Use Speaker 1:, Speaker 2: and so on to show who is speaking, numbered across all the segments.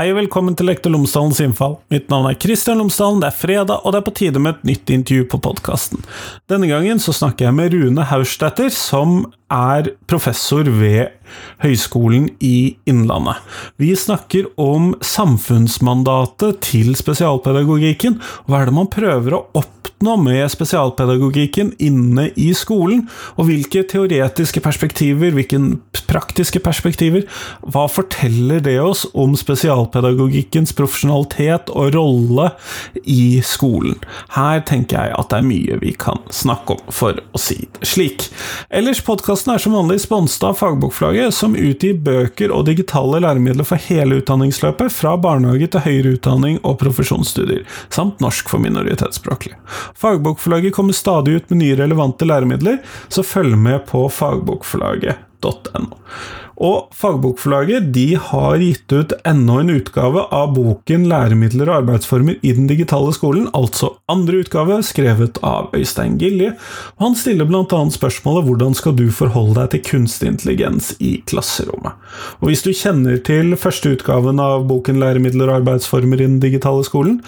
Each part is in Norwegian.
Speaker 1: Hei og velkommen til Lektor Lomsdalens innfall. Mitt navn er Kristian Lomsdalen, det er fredag, og det er på tide med et nytt intervju på podkasten. Denne gangen så snakker jeg med Rune Hausstetter, som er professor ved Høgskolen i Innlandet. Vi snakker om samfunnsmandatet til spesialpedagogikken, og hva er det man prøver å oppnå med spesialpedagogikken inne i skolen, og hvilke teoretiske perspektiver, hvilke praktiske perspektiver, hva forteller det oss om spesialpedagogikkens profesjonalitet og rolle i skolen? Her tenker jeg at det er mye vi kan snakke om, for å si det slik. Ellers, podkasten er som vanlig sponset av Fagbokflagget, som utgir bøker og digitale læremidler for hele utdanningsløpet, fra barnehage til høyere utdanning og profesjonsstudier, samt norsk for minoritetsspråklige. Fagbokforlaget kommer stadig ut med nye relevante læremidler, så følg med på fagbokforlaget.no. Og Fagbokforlaget de har gitt ut enda en utgave av boken 'Læremidler og arbeidsformer i den digitale skolen', altså andre utgave, skrevet av Øystein Gilje. Han stiller bl.a. spørsmålet 'Hvordan skal du forholde deg til kunstig intelligens i klasserommet?' Og Hvis du kjenner til første utgaven av boken 'Læremidler og arbeidsformer i den digitale skolen',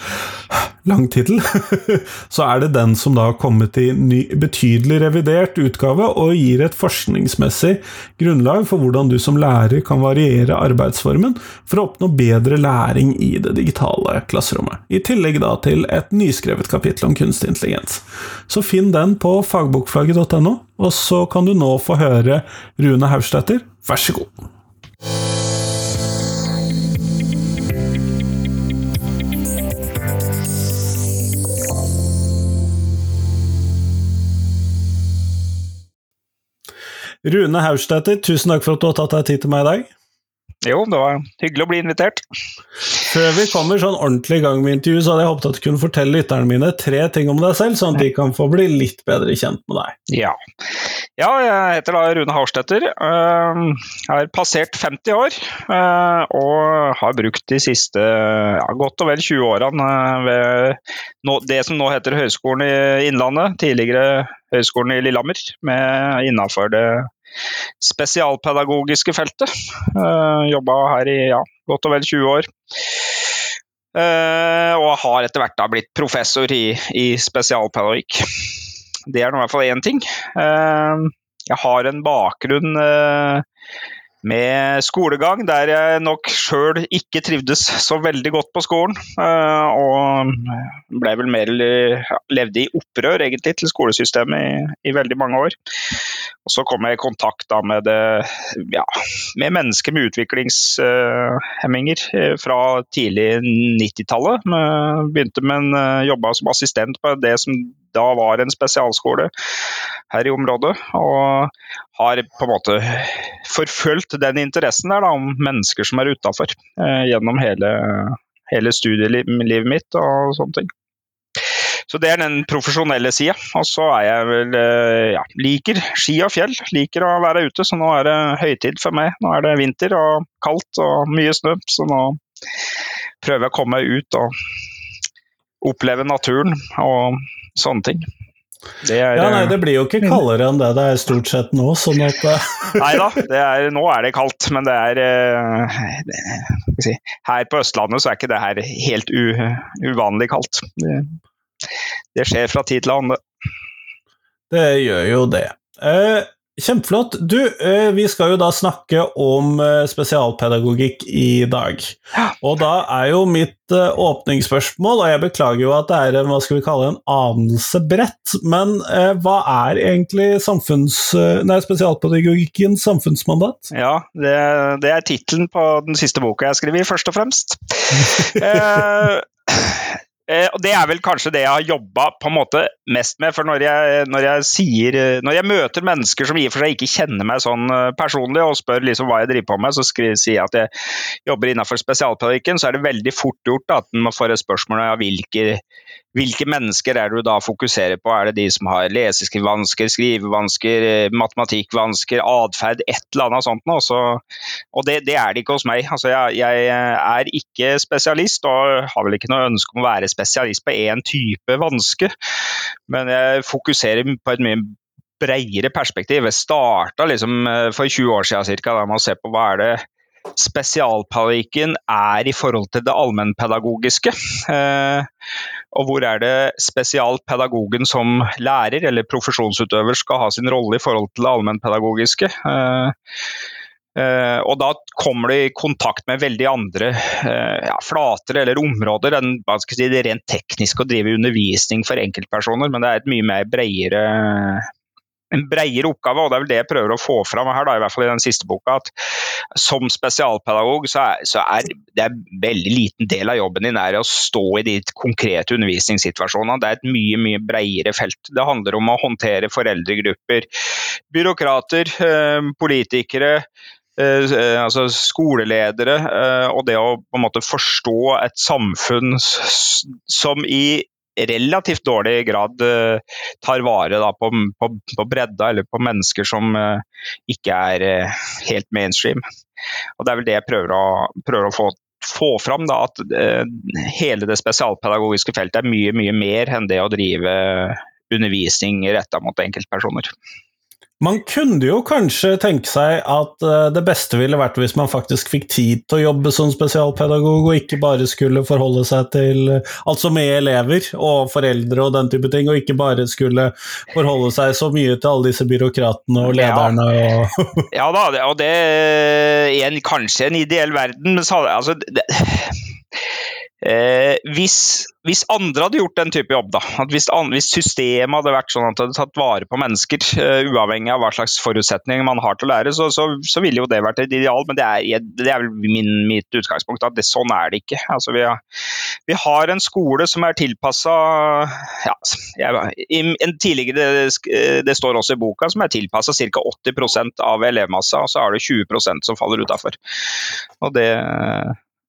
Speaker 1: lang tittel, så er det den som da har kommet i ny, betydelig revidert utgave, og gir et forskningsmessig grunnlag for hvordan du som lærer kan variere arbeidsformen for å oppnå bedre læring i det digitale klasserommet. I tillegg da til et nyskrevet kapittel om kunstig intelligens. Så finn den på fagbokflagget.no, og så kan du nå få høre Rune Haugstetter. Vær så god. Rune Haugstetter, tusen takk for at du har tatt deg tid til meg i dag.
Speaker 2: Jo, det var hyggelig å bli invitert.
Speaker 1: Før vi kommer sånn ordentlig i gang med intervjuet, så hadde jeg håpet at du kunne fortelle lytterne mine tre ting om deg selv, sånn at de kan få bli litt bedre kjent med deg.
Speaker 2: Ja, ja jeg heter da Rune Harstetter. Jeg har passert 50 år og har brukt de siste ja, godt og vel 20 årene ved det som nå heter Høgskolen i Innlandet, tidligere Høgskolen i Lillehammer, innafor det spesialpedagogiske feltet. Uh, Jobba her i ja, godt og vel 20 år. Uh, og har etter hvert da blitt professor i, i spesialpedagogikk. Det er nå i hvert fall én ting. Uh, jeg har en bakgrunn med skolegang der jeg nok sjøl ikke trivdes så veldig godt på skolen. Og ble vel mer levde i opprør egentlig til skolesystemet i, i veldig mange år. Og så kom jeg i kontakt da med, det, ja, med mennesker med utviklingshemminger eh, fra tidlig 90-tallet. Begynte med en eh, jobba som assistent på det som da var en spesialskole her i området. Og har på en måte forfulgt den interessen der da, om mennesker som er utafor, eh, gjennom hele, hele studielivet mitt og sånne ting. Så det er den profesjonelle sida. Og så er jeg vel eh, ja, liker ski og fjell. Liker å være ute, så nå er det høytid for meg. Nå er det vinter og kaldt og mye snø, så nå prøver jeg å komme meg ut og oppleve naturen og sånne ting.
Speaker 1: Det er, ja, nei, det blir jo ikke kaldere enn det det er stort sett nå. sånn at
Speaker 2: eh, Nei da, nå er det kaldt, men det er eh, det, si, Her på Østlandet så er ikke det her helt u, uvanlig kaldt. Det, det skjer fra tid til annen.
Speaker 1: Det gjør jo det. Eh, kjempeflott. Du, eh, vi skal jo da snakke om eh, spesialpedagogikk i dag. Og da er jo mitt eh, åpningsspørsmål, og jeg beklager jo at det er hva skal vi kalle en anelse bredt, men hva er egentlig samfunns, nei, spesialpedagogikkens samfunnsmandat?
Speaker 2: Ja, det, det er tittelen på den siste boka jeg skriver, først og fremst. eh, Eh, og Det er vel kanskje det jeg har jobba mest med. for når jeg, når jeg, sier, når jeg møter mennesker som i og for seg ikke kjenner meg sånn eh, personlig, og spør liksom hva jeg driver på med, så skriver, sier jeg at jeg jobber innenfor spesialpedagogikken, så er det veldig fort gjort da, at man får et spørsmål om hvilke hvilke mennesker er det du da fokuserer på? Er det de som har leseskrivevansker, skrivevansker, eh, matematikkvansker, atferd, et eller annet sånt noe? Så, og det, det, er det ikke hos meg. Altså, jeg, jeg, er ikke spesialist og har vel ikke noe ønske om å være spesialist på én type vanske, men jeg fokuserer på et mye bredere perspektiv. Jeg starta liksom eh, for 20 år siden cirka, da med å se på hva er det spesialpedagogikken er i forhold til det allmennpedagogiske. Eh, og hvor er det spesialpedagogen som lærer eller profesjonsutøver skal ha sin rolle i forhold til det allmennpedagogiske. Uh, og da kommer du i kontakt med veldig andre uh, ja, flater eller områder enn si, det rent tekniske å drive undervisning for enkeltpersoner, men det er et mye mer bredere en bredere oppgave, og det er vel det jeg prøver å få fram her, da, i hvert fall i den siste boka. at Som spesialpedagog så er, så er det en veldig liten del av jobben din er å stå i de konkrete undervisningssituasjonene. Det er et mye mye bredere felt. Det handler om å håndtere foreldregrupper, byråkrater, eh, politikere. Eh, altså skoleledere, eh, og det å på en måte forstå et samfunn som i relativt dårlig grad uh, tar vare på, på, på, bredda eller på mennesker som uh, ikke er uh, helt mainstream. Og Det er vel det jeg prøver å, prøver å få, få, fram, da, at hele det spesialpedagogiske feltet er mye mye mer enn det å drive undervisning retta mot enkeltpersoner.
Speaker 1: Man kunne jo kanskje tenke seg at uh, det beste ville vært hvis man faktisk fikk tid til å jobbe som spesialpedagog, og ikke bare skulle forholde seg til Altså med elever og foreldre og den type ting, og ikke bare skulle forholde seg så mye til alle disse byråkratene og lederne
Speaker 2: og Ja da, og det er kanskje en ideell verden, men så, altså det, Eh, hvis, hvis, andre hadde gjort den type jobb, da, hvis, hvis, systemet hadde vært sånn at det hadde tatt vare på mennesker, uh, uavhengig av hva slags forutsetninger man har til å lære, så, så, så ville jo det vært et ideal. Men det er, det er vel min, mitt utgangspunkt at det, sånn er det ikke. Altså, vi, har, vi, har, en skole som er tilpassa ja, en tidligere, det, det, står også i boka, som er tilpassa ca. 80% av elevmassa, og så har du 20% som faller utafor. Og det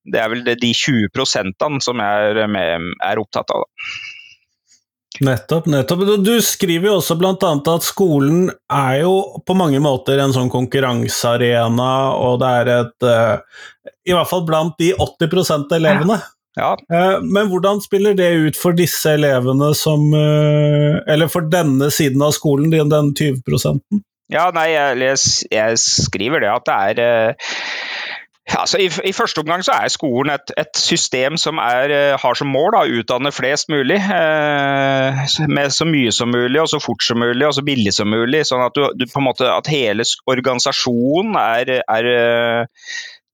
Speaker 2: det er vel de 20% som jeg er, med, er opptatt av. Da.
Speaker 1: Nettopp, nettopp. Du skriver jo også bl.a. at skolen er jo på mange måter en sånn konkurransearena, og det er et uh, I hvert fall blant de 80% elevene. Ja. Ja. men hvordan spiller det ut for disse elevene som uh, Eller for denne siden av skolen, den 20
Speaker 2: Ja, nei, jeg, jeg, skriver det at det er ja, altså i, i, første omgang så er skolen et, et system som er, eh, har som mål å utdanne flest mulig. Eh, med så mye som mulig, og så fort som mulig og så billig som mulig. Sånn at, du, du, måte, at hele organisasjonen er, er eh,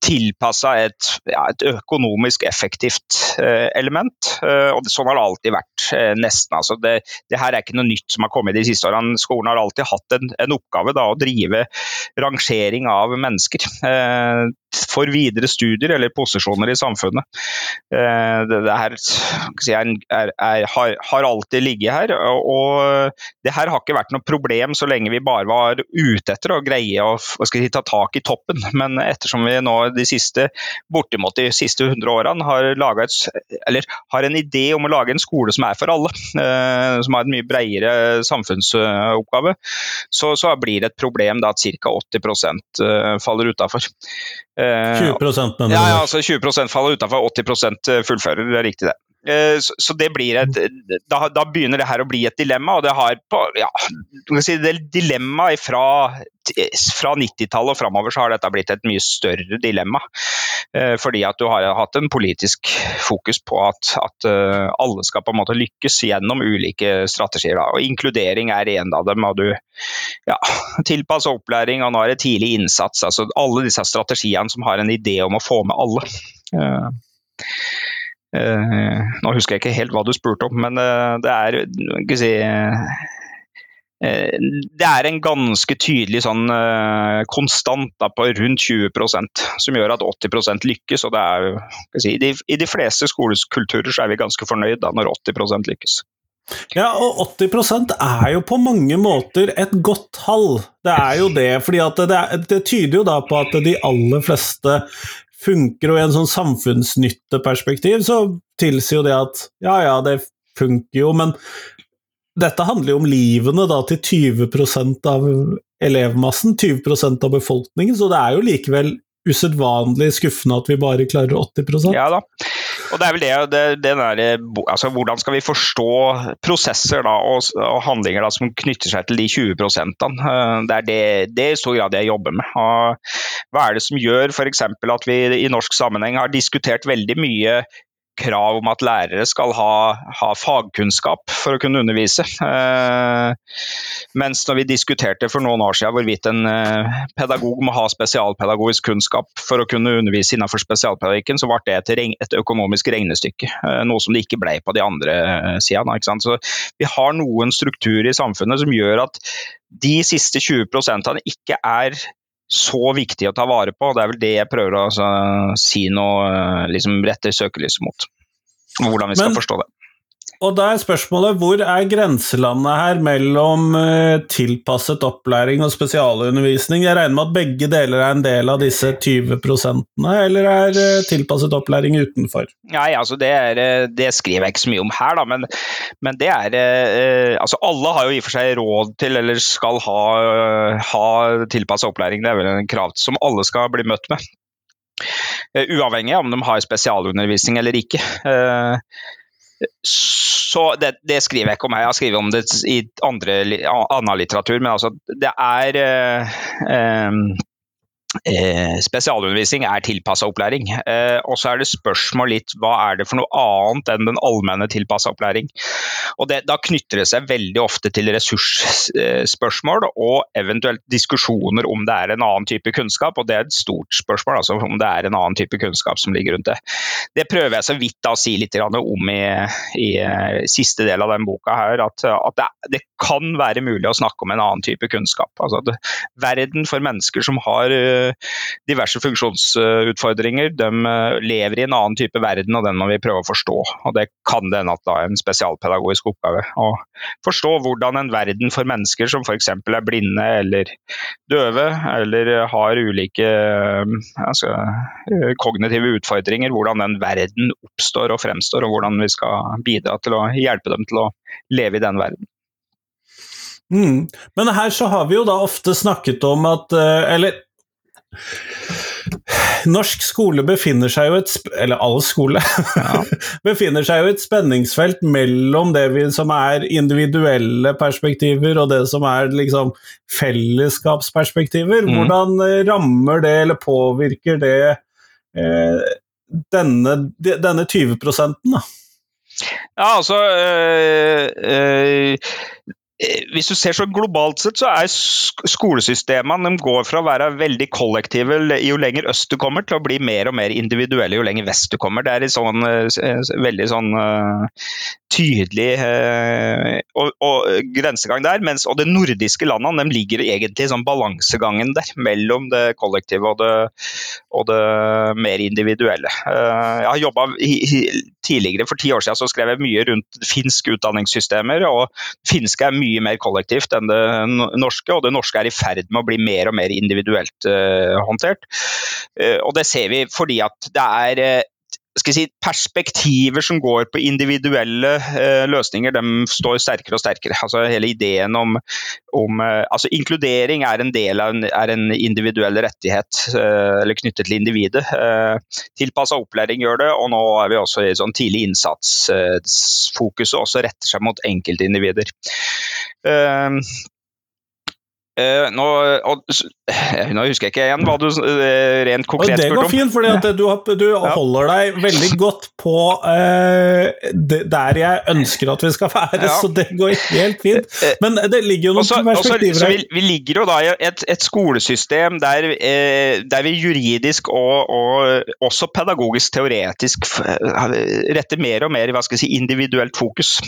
Speaker 2: tilpassa et, ja, et, økonomisk effektivt eh, element. Eh, og Sånn har det alltid vært, eh, nesten. Altså det, det, her er ikke noe nytt som har kommet de siste årene. Skolen har alltid hatt en, en oppgave da, å drive rangering av mennesker eh, for videre studier eller posisjoner i samfunnet. Det, det her er, er, er, har, har, alltid ligget her. og Det her har ikke vært noe problem så lenge vi bare var ute etter å greie å si, ta tak i toppen. Men ettersom vi nå de siste bortimot de siste 100 årene har, et, har, en idé om å lage en skole som er for alle, eh, som har en mye bredere samfunnsoppgave, så, så, blir det et problem da, at ca. 80 eh, faller utafor.
Speaker 1: 20 mener
Speaker 2: du? Ja, ja, altså 20% faller utafor, 80 fullfører. Det er riktig, det. Eh, så det blir et, da, da, begynner det her å bli et dilemma. og det har på, ja, si, det dilemma fra, fra 90-tallet og framover så har dette blitt et mye større dilemma. Eh, fordi at du har hatt en politisk fokus på at, at eh, alle skal på en måte lykkes gjennom ulike strategier. Da. og Inkludering er en av dem. og du ja, Tilpass opplæring og nå er det tidlig innsats. altså Alle disse strategiene som har en idé om å få med alle. Uh, nå husker jeg ikke helt hva du spurte om, men uh, det er ikke si, uh, det er en ganske tydelig sånn konstant da, på rundt 20% som gjør at 80% lykkes. og det er jo, si, I de fleste skolekulturer så er vi ganske fornøyd da, når 80% lykkes.
Speaker 1: Ja, og 80% er jo på mange måter et godt tall. Det er jo det, fordi det, det, tyder jo da på at de aller fleste funker, og i en sånn samfunnsnytteperspektiv så tilsier jo det at ja, ja, det funker jo, men dette handler jo om livene da, til 20% av elevmassen, 20% av befolkningen, så det er jo likevel usedvanlig skuffende at vi bare klarer 80
Speaker 2: Ja da. Og det er vel det, det, det der, altså Hvordan skal vi forstå prosesser da, og, og handlinger da, som knytter seg til de 20 eh, Det er det, det i stor grad jeg jobber med. Og Hva er det som gjør f.eks. at vi i norsk sammenheng har diskutert veldig mye krav om at lærere skal ha, ha fagkunnskap for å kunne undervise. Eh, mens når vi diskuterte for noen år siden hvorvidt en eh, pedagog må ha spesialpedagogisk kunnskap for å kunne undervise innenfor spesialpedagogikken, så ble det et, et økonomisk regnestykke. Eh, noe som det ikke ble på de andre eh, sidene. Så vi har noen strukturer i samfunnet som gjør at de siste 20 ikke er så viktig å ta vare på. Det er vel det jeg prøver å altså, si noe, eh, liksom rette søkelyset mot. Hvordan vi skal Men, forstå det.
Speaker 1: Og da er spørsmålet hvor er grenselandet her mellom uh, tilpasset opplæring og spesialundervisning? Jeg regner med at begge deler er en del av disse 20% eller er uh, tilpasset opplæring utenfor?
Speaker 2: Nei, altså det, er, det, skriver jeg ikke så mye om her, da, men, men det er Altså alle har jo i og for seg råd til, eller skal ha, ha tilpasset opplæring. Det er vel en krav som alle skal bli møtt med. Uavhengig av om de har spesialundervisning eller ikke. Så det, det, skriver jeg ikke om jeg har skrevet om det i andre, annen litteratur. Men altså, det er eh, eh, Eh, spesialundervisning er tilpassa opplæring. Eh, og så er det spørsmål litt hva er det for noe annet enn den allmenne tilpassa opplæring. Og det, Da knytter det seg veldig ofte til ressursspørsmål og eventuelt diskusjoner om det er en annen type kunnskap. Og det er et stort spørsmål, altså om det er en annen type kunnskap som ligger rundt det. Det prøver jeg så vidt å si litt om i, i, eh, siste del av den boka her. At, at det, det, kan være mulig å snakke om en annen type kunnskap. Altså at verden for mennesker som har diverse funksjonsutfordringer. De eh, lever i en annen type verden, og den må vi prøve å forstå. Og Det kan det hende at det er en spesialpedagogisk oppgave. Å forstå hvordan en verden for mennesker som f.eks. er blinde eller døve, eller har ulike eh, altså, eh, kognitive utfordringer, hvordan den verden oppstår og fremstår, og hvordan vi skal bidra til å hjelpe dem til å leve i den verden.
Speaker 1: Mm. Men her så har vi jo da ofte snakket om at Eller Norsk skole befinner seg jo et Eller all skole ja. befinner seg jo et spenningsfelt mellom det vi, som er individuelle perspektiver, og det som er liksom fellesskapsperspektiver. Mm. Hvordan eh, rammer det, eller påvirker det eh, denne, denne 20 prosenten, da?
Speaker 2: Ja, altså øh, øh, hvis du ser så globalt sett, så er skolesystemene de går fra å være veldig kollektive jo lenger øst du kommer, til å bli mer og mer individuelle jo lenger vest du kommer. Det er en sånn, eh, veldig sånn tydelig og, og, grensegang der. Mens, og de nordiske landene de ligger egentlig i sånn balansegangen der, mellom det kollektive og det, og det mer individuelle. Jeg har jobba tidligere, for ti år siden, så skrev jeg mye rundt finske utdanningssystemer. og finske er mye mye mer kollektivt enn det norske, og det norske er i ferd med å bli mer og mer individuelt uh, håndtert. Uh, og det ser vi fordi at det er skal si, perspektiver som går på individuelle eh, løsninger, de står sterkere og sterkere. Altså, hele ideen om, om eh, altså, Inkludering er en del av en, en individuell rettighet, eh, eller knyttet til individet. Eh, Tilpassa opplæring gjør det, og nå er vi også i sånn tidlig innsatsfokuset også retter seg mot enkeltindivider. Eh, Uh, nå, og, nå, husker jeg ikke igjen hva du uh, rent konkret spurte om.
Speaker 1: Det går fint, for du, du ja. holder deg veldig godt på uh, det, der jeg ønsker at vi skal være, ja. så det går helt fint. Men det ligger jo noen også, perspektiver
Speaker 2: også. Vi, vi, ligger jo da i et, et skolesystem der, der, vi juridisk og, og, også pedagogisk teoretisk retter mer og mer hva skal jeg si, individuelt fokus.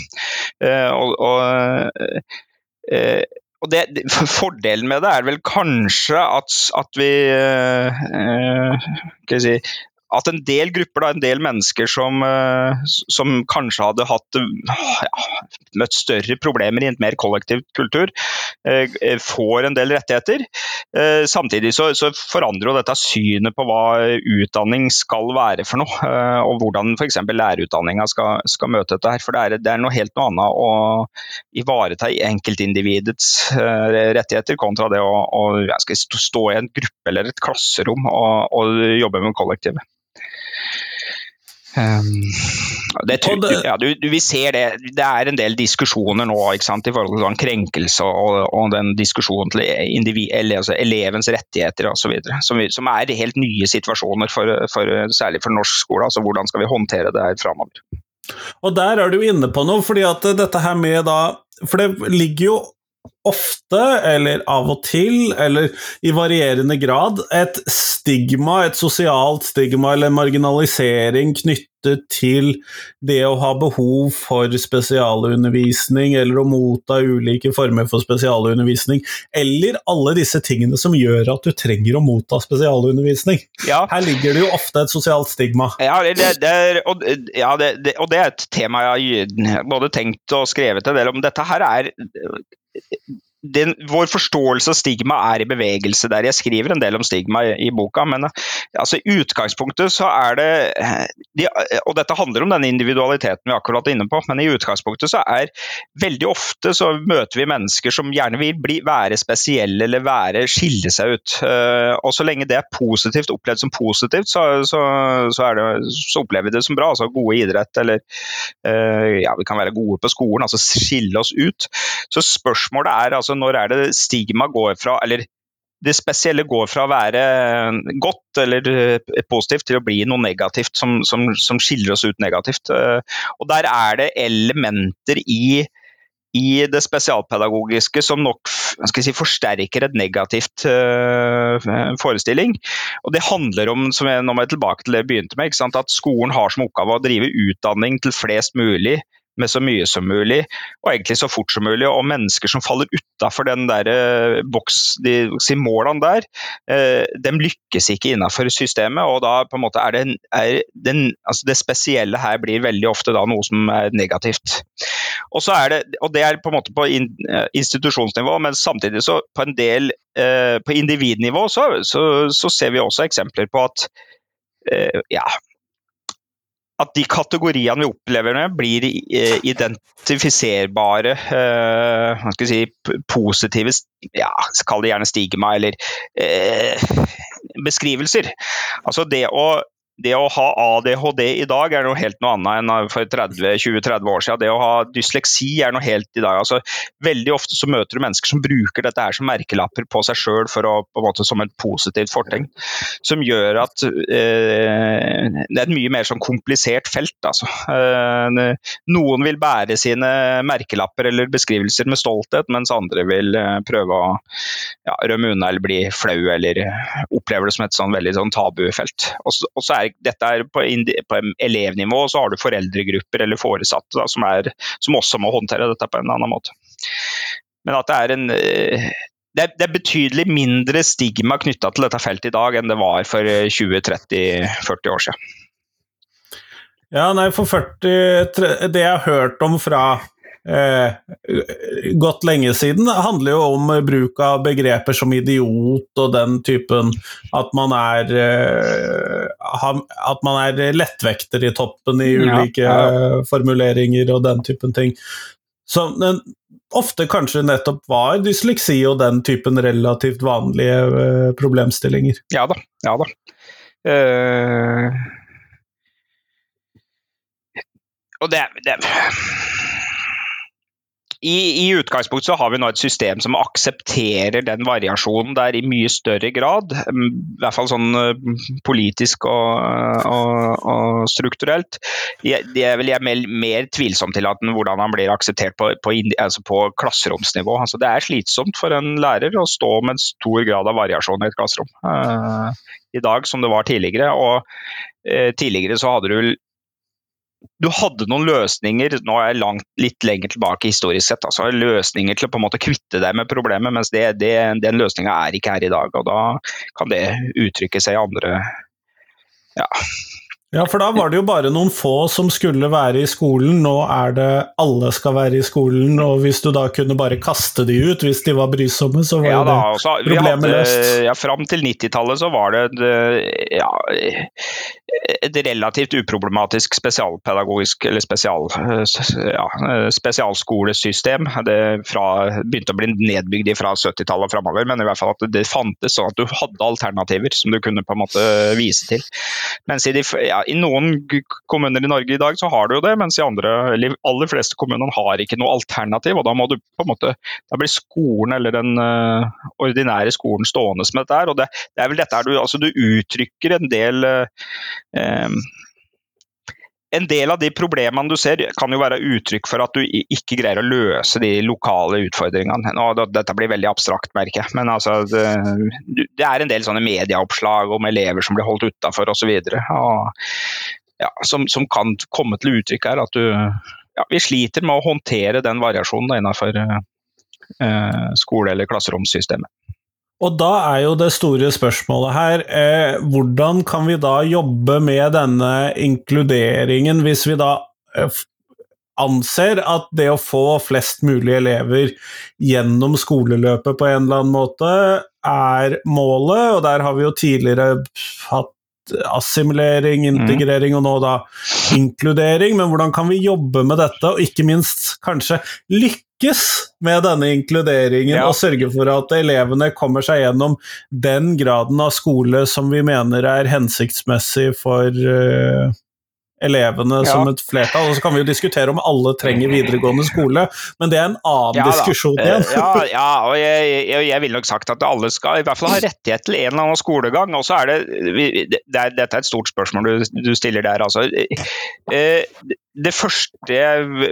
Speaker 2: og, og og det, Fordelen med det er vel kanskje at, at vi eh, eh si, at en del grupper, da, en del mennesker som, eh, som kanskje hadde hatt, ja, møtt større problemer i en mer kollektiv kultur, eh, får en del rettigheter. Eh, samtidig så, så forandrer jo dette synet på hva utdanning skal være for noe, og hvordan f.eks. lærerutdanninga skal, skal, møte dette. her, for Det er, det er noe helt noe annet å ivareta enkeltindividets rettigheter kontra det å, å stå i en gruppe eller et klasserom og, og jobbe med kollektivet. Um, det, det, ja, du, du, vi ser det. Det er en del diskusjoner nå sant, i forhold til sånn krenkelse og, og, den diskusjonen til individ, altså elevens rettigheter osv. Som, som er helt nye situasjoner, for, for, særlig for norsk skole. altså Hvordan skal vi håndtere det her framover.
Speaker 1: Og der er du inne på noe, fordi at dette her med da For det ligger jo ofte, eller av og til, eller i varierende grad, et stigma, et sosialt stigma eller marginalisering knyttet til det å ha behov for spesialundervisning, eller å motta ulike former for spesialundervisning, eller alle disse tingene som gjør at du trenger å motta spesialundervisning. Ja. Her ligger det jo ofte et sosialt stigma.
Speaker 2: Ja, det, det er, og, ja det, det, og, det, er et tema jeg har både tenkt og skrevet en del om. Dette her er den, vår forståelse av stigma er i bevegelse der. Jeg skriver en del om stigma i, i boka, men altså, i utgangspunktet så er det de, Og dette handler om den individualiteten vi akkurat er inne på, men i utgangspunktet så er veldig ofte så møter vi mennesker som gjerne vil bli, være spesielle eller være, skille seg ut. Og så lenge det er positivt, opplevd som positivt, så, så, så, det, så opplever vi det som bra. altså Gode idrett eller ja, vi kan være gode på skolen, altså skille oss ut. Så spørsmålet er altså når er det stigma går fra eller det spesielle går fra å være godt eller eh, positivt til å bli noe negativt som, som, som skiller oss ut negativt. Eh, og Der er det elementer i, i det spesialpedagogiske som nok si, forsterker et negativt forestilling. Og Det handler om, som jeg, nå må jeg tilbake til det jeg begynte med, at skolen har som oppgave å drive utdanning til flest mulig med så mye som mulig, og egentlig så fort som mulig. Og mennesker som faller utafor den der uh, boks, de, si målene der, eh, de lykkes ikke innenfor systemet. Og da på en måte er det, er den, altså det spesielle her blir veldig ofte da noe som er negativt. Og, så er det, og det er på en måte på in, uh, institusjonsnivå, men samtidig så på en del på individnivå så, så, så, ser vi også eksempler på at ja, at de kategoriene vi opplever med, blir eh, identifiserbare uh, si, positive ja, Kall det gjerne stigma eller uh, beskrivelser. Altså det å det å ha ADHD i dag er noe helt noe annet enn for 20-30 år siden. Det å ha dysleksi er noe helt i dag. Altså, veldig ofte så møter du mennesker som bruker dette her som merkelapper på seg sjøl som et positivt fortegn. Som gjør at eh, det er et mye mer sånn komplisert felt. Altså. Eh, noen vil bære sine merkelapper eller beskrivelser med stolthet, mens andre vil eh, prøve å ja, rømme unna eller bli flau eller opplever det som et sånn veldig sånn tabufelt. Og så er dette er på, på elevnivå, så har du foreldregrupper eller foresatte da, som, er, som, også må håndtere dette på en annen måte. Men at det er en eh, det er, det er betydelig mindre stigma knytta til dette feltet i dag enn det var for 20-30-40 år siden.
Speaker 1: Ja, nei, for 40 Det jeg har hørt om fra eh, godt lenge siden, handler jo om bruk av begreper som idiot og den typen At man er eh, At man er lettvekter i toppen i ulike ja, ja. formuleringer og den typen ting. Så men, ofte kanskje nettopp var dysleksi og den typen relativt vanlige eh, problemstillinger.
Speaker 2: Ja da. Ja da. Uh, og det, det i, I utgangspunktet så har vi nå et system som aksepterer den variasjonen der i mye større grad. Mm, I hvert fall sånn eh, politisk og, og, og strukturelt. Det er vel jeg mer, mer tvilsom til at hvordan han blir akseptert på, på, altså på klasseromsnivå. Altså det er slitsomt for en lærer å stå med en stor grad av variasjon i et klasserom. Uh, I dag som det var tidligere. og uh, Tidligere så hadde du du hadde noen løsninger nå er jeg langt, litt lenger tilbake historisk sett, altså løsninger til å på en måte kvitte deg med problemet, mens det, det, den løsninga er ikke her i dag. og Da kan det uttrykke seg i andre ja,
Speaker 1: ja, for da var det jo bare noen få som skulle være i skolen, nå er det alle skal være i skolen, og hvis du da kunne bare kaste de ut hvis de var brysomme, så var ja, da, det problemet løst.
Speaker 2: Ja, fram til 90-tallet så var det ja, et relativt uproblematisk spesialpedagogisk, eller spesial, ja, spesialskolesystem. Det fra, begynte å bli nedbygd fra 70-tallet og framover, men i hvert fall at det fantes sånn at du hadde alternativer som du kunne på en måte vise til. Mens i de, ja, I noen kommuner i Norge i dag så har du jo det, mens i andre, eller aller fleste kommuner har ikke noe alternativ. og Da må du på en måte, da blir skolen eller den uh, ordinære skolen stående som dette er. og Det, det er vel dette du, altså du uttrykker en del uh, en del av de problemene du ser, kan jo være uttrykk for at du ikke greier å løse de lokale utfordringene. Nå, dette blir veldig abstrakt, merker jeg. Men altså, det, det, er en del sånne medieoppslag om elever som blir holdt utafor osv. Ja, som, som kan komme til uttrykk her. At du ja, Vi sliter med å håndtere den variasjonen innenfor eh, skole- eller klasseromssystemet.
Speaker 1: Og da er jo det store spørsmålet her eh, hvordan kan vi da jobbe med denne inkluderingen, hvis vi da eh, anser at det å få flest mulig elever gjennom skoleløpet på en eller annen måte er målet, og der har vi jo tidligere hatt assimilering, mm. integrering og nå da inkludering, men hvordan kan vi jobbe med dette, og ikke minst kanskje lykkes med denne inkluderingen ja. og sørge for at elevene kommer seg gjennom den graden av skole som vi mener er hensiktsmessig for uh, elevene ja. som et flertall. Og så kan vi jo diskutere om alle trenger videregående skole, men det er en annen ja, diskusjon igjen.
Speaker 2: ja, ja, og jeg, jeg, jeg ville nok sagt at alle skal i hvert fall ha rettighet til en eller annen skolegang. Og så er det, det er, Dette er et stort spørsmål du, du stiller der, altså. Eh, det første,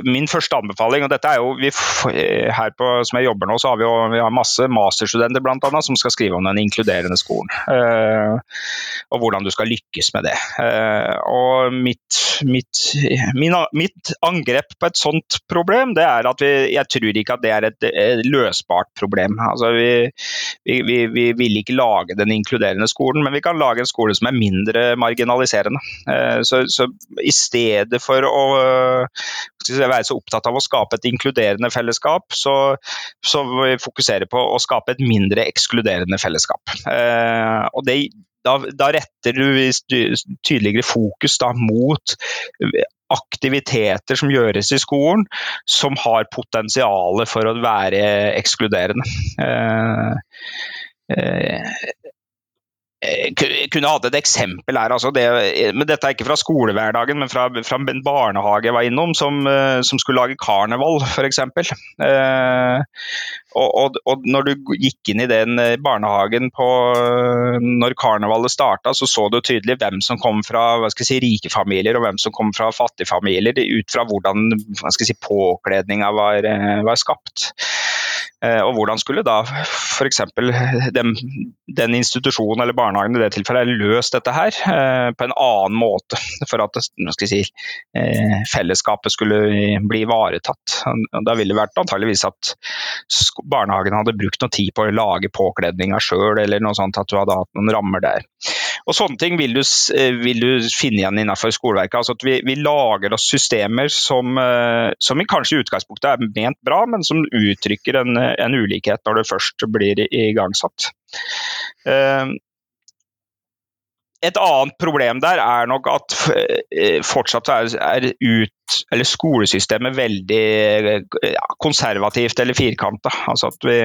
Speaker 2: min første anbefaling, og dette er jo vi, her på, som jeg jobber nå, så har vi jo vi har masse masterstudenter blant annet, som skal skrive om den inkluderende skolen. Uh, og hvordan du skal lykkes med det. Uh, og mitt, mitt, min, mitt, angrep på et sånt problem, det er at vi, jeg tror ikke at det er et, et løsbart problem. Altså vi, vi, vi, vil ikke lage den inkluderende skolen, men vi kan lage en skole som er mindre marginaliserende. Uh, så, så i stedet for å være så opptatt av å skape et inkluderende fellesskap, så, så vi fokuserer på å skape et mindre ekskluderende fellesskap. Eh, og det, da, da, retter du tydeligere fokus da, mot aktiviteter som gjøres i skolen som har potensial for å være ekskluderende. Eh, eh, Eh, kunne hatt et eksempel her. Altså det, men Dette er ikke fra skolehverdagen, men fra, fra en barnehage jeg var innom, som, eh, som skulle lage karneval, f.eks. Eh, og, og, og, når du gikk inn i den eh, barnehagen på når karnevalet starta, så så du tydelig hvem som kom fra si, rike familier og hvem som kom fra fattige familier, ut fra hvordan si, påkledninga var, var skapt. Eh, og hvordan skulle da f.eks. Den, den institusjonen eller barnehagen i det tilfellet løst dette her eh, på en annen måte, for at si, eh, fellesskapet skulle bli ivaretatt. Da ville det vært antageligvis at barnehagen hadde brukt noe tid på å lage påkledninga sjøl, eller noe sånt, at du hadde hatt noen rammer der. Og Sånne ting vil du, vil du finne igjen innenfor skoleverket. altså at Vi, vi lager oss systemer som, som kanskje i utgangspunktet er ment bra, men som uttrykker en en ulikhet når det først blir igangsatt. Eh, et annet problem der er nok at eh, fortsatt er, ut, eller skolesystemet veldig konservativt eller firkanta. Altså at vi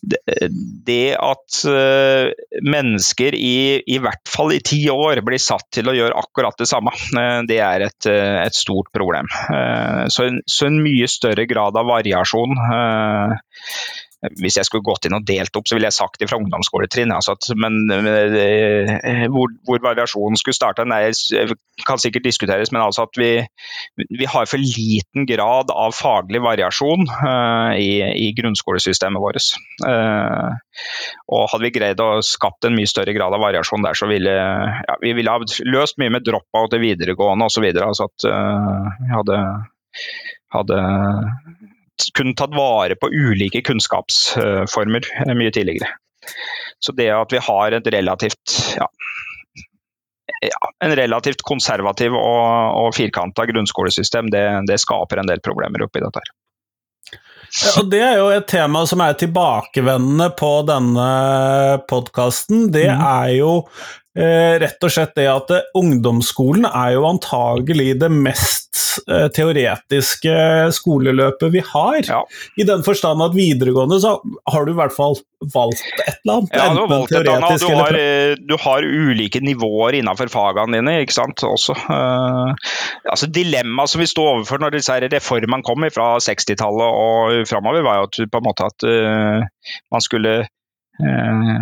Speaker 2: det at uh, mennesker i, i hvert fall i ti år blir satt til å gjøre akkurat det samme, det er et, et stort problem. Så en, så, en, mye større grad av variasjon hvis jeg skulle gått inn og delt opp, så ville jeg sagt det fra ungdomsskoletrinn. Altså men eh, hvor, hvor, variasjonen skulle starte, nei, kan sikkert diskuteres. Men altså at vi, vi har for liten grad av faglig variasjon uh, i, i, grunnskolesystemet vårt. Uh, og hadde vi greid å skapt en mye større grad av variasjon der, så ville ja, vi ville ha løst mye med drop-out i videregående osv. Altså at uh, vi hadde hadde kunne tatt vare på ulike kunnskapsformer eh, mye tidligere. Så det at vi har et relativt ja, ja, en relativt konservativ og, og firkanta grunnskolesystem, det, det, skaper en del problemer oppi dette. her.
Speaker 1: Ja, og Det er jo et tema som er tilbakevendende på denne podkasten. Det mm. er jo rett og slett det at eh, ungdomsskolen er jo antagelig det mest eh, teoretiske skoleløpet vi har.
Speaker 2: Ja.
Speaker 1: I den forstand at videregående så har du i hvert fall valgt et eller annet.
Speaker 2: Ja, du har valgt et eller annet. Du har, eh, du har ulike nivåer innenfor fagene dine, ikke sant. Også. Eh, altså Dilemmaet som vi sto overfor når disse reformene kom fra 60-tallet og framover, var jo at på en måte at uh, man skulle eh,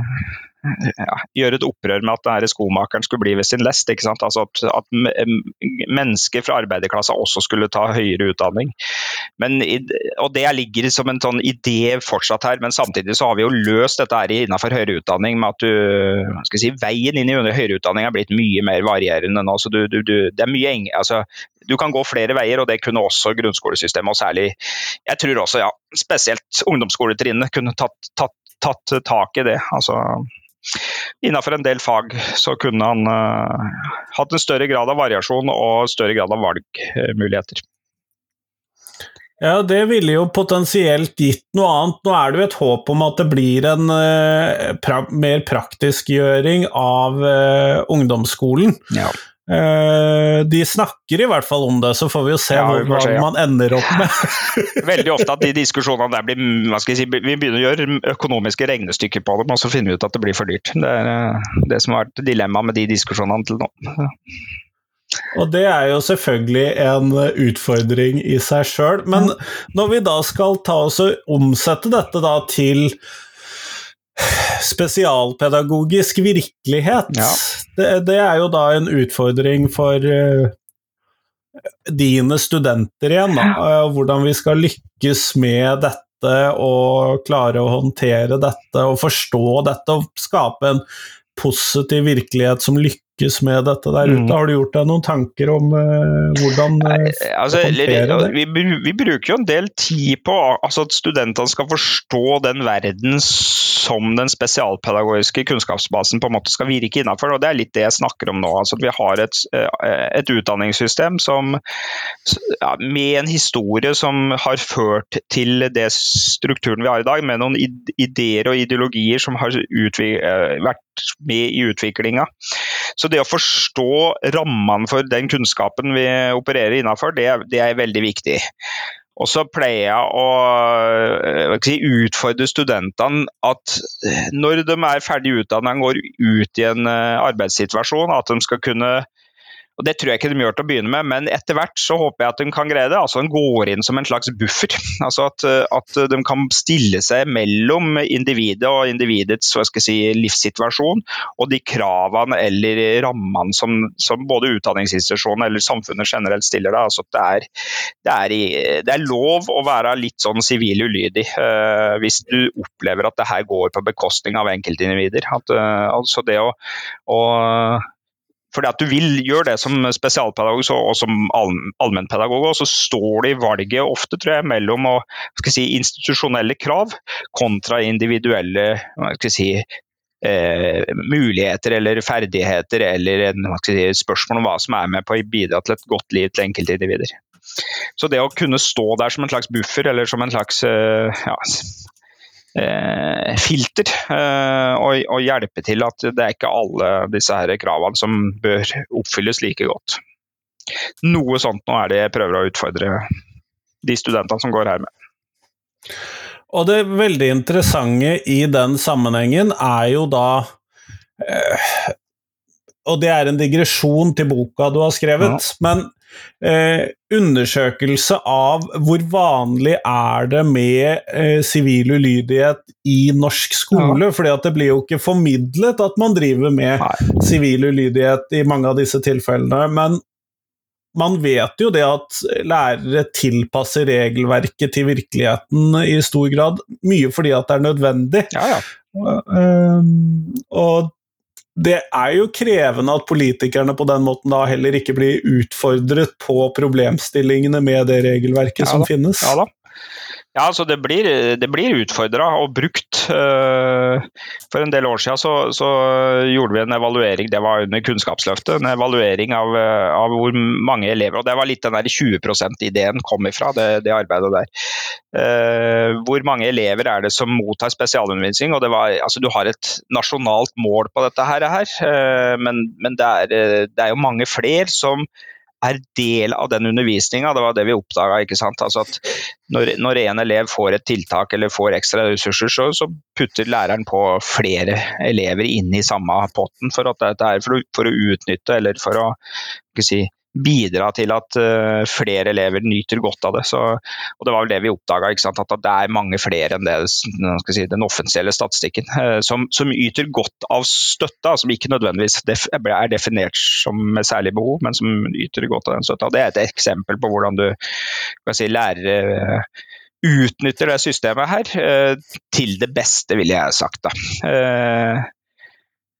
Speaker 2: ja, gjøre et opprør med at denne skomakeren skulle bli ved sin lest. ikke sant? Altså At, at mennesker fra arbeiderklassa også skulle ta høyere utdanning. Men, og Det ligger som en sånn idé fortsatt her, men samtidig så har vi jo løst dette her innenfor høyere utdanning med at du, skal si, veien inn i høyere utdanning er blitt mye mer varierende nå. så du, du, det er mye eng, altså, Du kan gå flere veier, og det kunne også grunnskolesystemet. og særlig, Jeg tror også, ja, spesielt ungdomsskoletrinnet kunne tatt, tatt, tatt tak i det. altså Innenfor en del fag så kunne han uh, hatt en større grad av variasjon og større grad av valgmuligheter.
Speaker 1: Ja, det ville jo potensielt gitt noe annet. Nå er det jo et håp om at det blir en uh, pra mer praktiskgjøring av uh, ungdomsskolen.
Speaker 2: Ja.
Speaker 1: Eh, de snakker i hvert fall om det, så får vi jo se
Speaker 2: Ja,
Speaker 1: hvor,
Speaker 2: ja.
Speaker 1: man ender opp med.
Speaker 2: Veldig ofte at de diskusjonene der blir hva skal jeg si, Vi begynner å gjøre økonomiske regnestykker på dem, og så finner vi ut at det blir for dyrt. Det er eh, det som har vært dilemmaet med de diskusjonene til nå.
Speaker 1: Og det er jo selvfølgelig en utfordring i seg sjøl. Men når vi da skal ta oss og omsette dette da til spesialpedagogisk virkelighet,
Speaker 2: Ja.
Speaker 1: Det, det er jo da en utfordring for uh, dine studenter igjen, da. eh, hvordan vi skal lykkes med dette og klare å håndtere dette og forstå dette og skape en positiv virkelighet som lykkes med dette der ute.
Speaker 2: Mm.
Speaker 1: Har du gjort deg noen tanker om uh, hvordan eh,
Speaker 2: Altså,
Speaker 1: håndtere det?
Speaker 2: vi, vi bruker jo en del tid på altså, at studentene skal forstå den verden som den spesialpedagogiske kunnskapsbasen på en måte skal virke innenfor. og Det er litt det jeg snakker om nå. altså at Vi har et, eh, et utdanningssystem som, ja, med en historie som har ført til det strukturen vi har i dag, med noen ideer og ideologier som har eh, vært med i utviklinga. Så det å forstå rammene for den kunnskapen vi opererer innenfor, det, det er veldig viktig. Og så pleier jeg å eh, si, utfordre studentene at eh, når de er ferdig utdannet og går ut i en eh, arbeidssituasjon, at de skal kunne og Det tror jeg ikke de gjør til å begynne med, men etter hvert så håper jeg at de kan greie det. altså De går inn som en slags buffer. altså At, at de kan stille seg mellom individet og individets si, livssituasjon og de kravene eller rammene som, som både utdanningsinstitusjonen eller samfunnet generelt stiller deg. Altså det er, det, er i, det er lov å være litt sånn sivil ulydig uh, hvis du opplever at det her går på bekostning av enkeltindivider. At, uh, altså det å, å fordi at du vil gjøre det som spesialpedagog så- og som all- allmennpedagog, og så står det i valget ofte tror jeg, mellom å, si, institusjonelle krav kontra individuelle si, eh, muligheter eller ferdigheter eller si, spørsmål om hva som er med på å bidra til et godt liv til enkeltindivider. Så det å kunne stå der som en slags buffer eller som en slags eh, ja, filter eh, og, og hjelpe til at det er ikke alle disse her kravene som bør oppfylles like godt. Noe sånt nå er det jeg prøver å utfordre de studentene som går her med.
Speaker 1: Og det veldig interessante i den sammenhengen er jo da eh, Og det er en digresjon til boka du har skrevet, men eh, undersøkelse av hvor vanlig er det med eh, sivil ulydighet i norsk skole? fordi at det blir jo ikke formidlet at man driver med
Speaker 2: Nei.
Speaker 1: sivil ulydighet i mange av disse tilfellene. Men man vet jo det at lærere tilpasser regelverket til virkeligheten i stor grad, mye fordi at det er nødvendig.
Speaker 2: Ja, ja.
Speaker 1: Um, og det er jo krevende at politikerne på den måten da heller ikke blir utfordret på problemstillingene med det regelverket
Speaker 2: Ja
Speaker 1: som
Speaker 2: da,
Speaker 1: finnes.
Speaker 2: ja da. Ja, altså det blir, det blir utfordra og brukt. Uh, for en del år siden så, så, gjorde vi en evaluering, det var under Kunnskapsløftet. En evaluering av, av hvor mange elever Og det var litt den der 20 %-ideen kom ifra, det, det arbeidet der. Uh, hvor mange elever er det som mottar spesialundervisning? og det var, altså Du har et nasjonalt mål på dette her, men, men det, er, det er jo mange flere som er del av den undervisninga. Det var det vi oppdaga. Altså at når, når, en elev får et tiltak eller får ekstra ressurser, så, så, putter læreren på flere elever inn i samme potten for, dette er for, for å utnytte eller for å si, bidra til at uh, flere elever nyter godt av det. Så, og Det var vel det vi oppdaga, at det er mange flere enn det, si, den offisielle statistikken uh, som, som, yter godt av støtta, som ikke nødvendigvis er definert som med særlig behov, men som yter godt av den støtta. Det er et eksempel på hvordan du si, lærere uh, utnytter det systemet her til det beste, ville jeg sagt. da.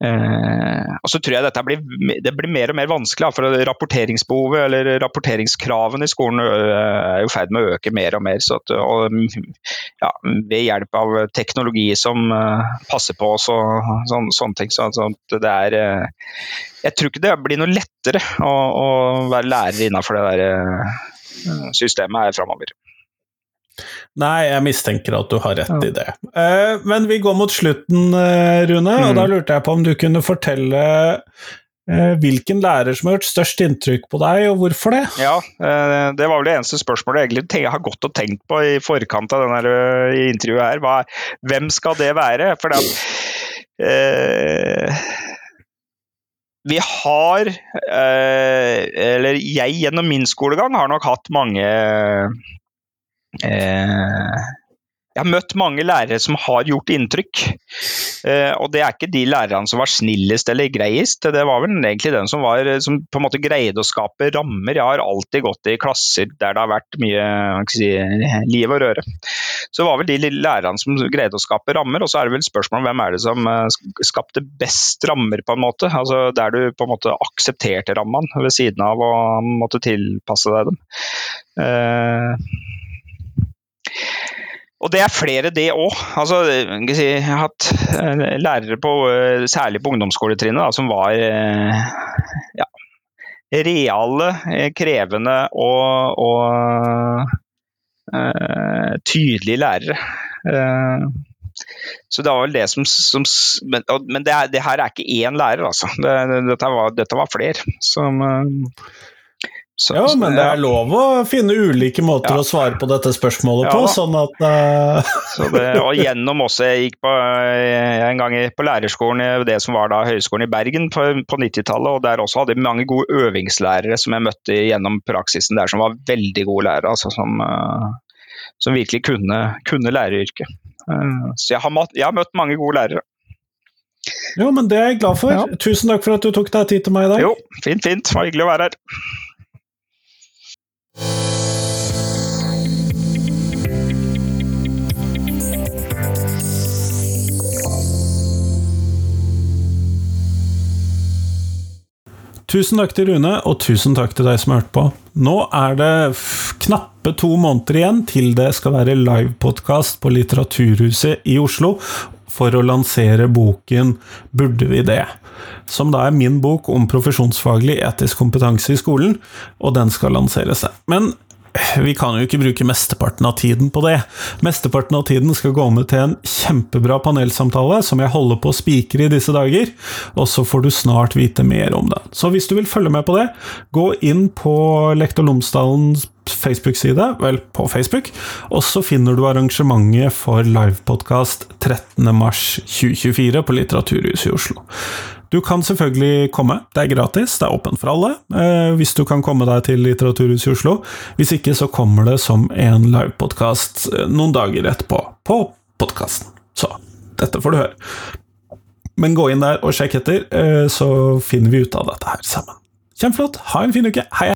Speaker 2: Eh, og så tror jeg dette blir, det blir mer og mer vanskelig, for rapporteringsbehovet eller rapporteringskravene i skolen er i ferd med å øke mer og mer. At, og, ja, ved hjelp av teknologi som passer på oss og sån, sånne ting. Så, det er, jeg tror ikke det blir noe lettere å, å være lærer innenfor det der systemet her framover.
Speaker 1: Nei, jeg mistenker at du har rett ja. i det. Uh, men vi går mot slutten, uh, Rune, mm. og da lurte jeg på om du kunne fortelle uh, hvilken lærer som har gjort størst inntrykk på deg, og hvorfor det?
Speaker 2: Ja, det var vel det eneste spørsmålet jeg egentlig har gått og tenkt på i forkant av denne intervjuet her. Hva, hvem skal det være? For det at, vi har, eller jeg gjennom min skolegang, har nok hatt mange Eh, jeg har møtt mange lærere som har gjort inntrykk. Eh, og det er ikke de lærerne som var snillest eller greiest, det var vel egentlig den som, var, som på en måte greide å skape rammer. Jeg har alltid gått i klasser der det har vært mye si, liv og røre. Så var vel de lærerne som greide å skape rammer, og så er det vel spørsmålet hvem er det som eh, skapte best rammer, på en måte. Altså der du på en måte aksepterte rammene ved siden av å måtte tilpasse deg dem. Uh, og det er flere, det òg. Altså, jeg har hatt eh, lærere på, eh, særlig på ungdomsskoletrinnet som var eh, ja, reale, krevende og, og uh, tydelige lærere. Uh, så det var vel det som, som Men, men det, er, det, her er ikke én lærer, altså. Det, dette, var, var, flere som uh,
Speaker 1: så, ja, men det er lov å finne ulike måter ja. å svare på dette spørsmålet ja, på, sånn at uh...
Speaker 2: det, Og gjennom også, jeg gikk på, eh, en gang på lærerskolen det som var da Høgskolen i Bergen på, på 90-tallet, og der også hadde jeg mange gode øvingslærere som jeg møtte gjennom praksisen der, som var veldig gode lærere, altså, som, som, virkelig kunne, kunne læreryrket. Så jeg har, jeg har, møtt mange gode lærere.
Speaker 1: Jo, men det er jeg glad for. Tusen takk for at du tok deg tid til meg i dag.
Speaker 2: Jo, fint, fint. Det var hyggelig å være her.
Speaker 1: Tusen takk til Rune, og tusen takk til deg som har på. Nå er det knappe to måneder igjen til det skal være livepodkast på Litteraturhuset i Oslo for å lansere boken Burde vi det? Som da er min bok om profesjonsfaglig etisk kompetanse i skolen, og den skal lanseres. Men vi kan jo ikke bruke mesteparten av tiden på det. Mesteparten av tiden skal gå med til en kjempebra panelsamtale som jeg holder på å spikre i disse dager, og så får du snart vite mer om det. Så hvis du vil følge med på det, gå inn på Lektor Lomsdalens Facebook-side, vel, på Facebook, og så finner du arrangementet for livepodkast 13.3.2024 på Litteraturhuset i Oslo. Du kan selvfølgelig komme, det er gratis, det er åpent for alle, eh, hvis du kan komme deg til Litteraturhuset i Oslo. Hvis ikke, så kommer det som en livepodkast eh, noen dager etterpå, på podkasten. Så dette får du høre. Men gå inn der og sjekk etter, eh, så finner vi ut av dette her sammen. Kjempeflott, ha en fin uke, hei!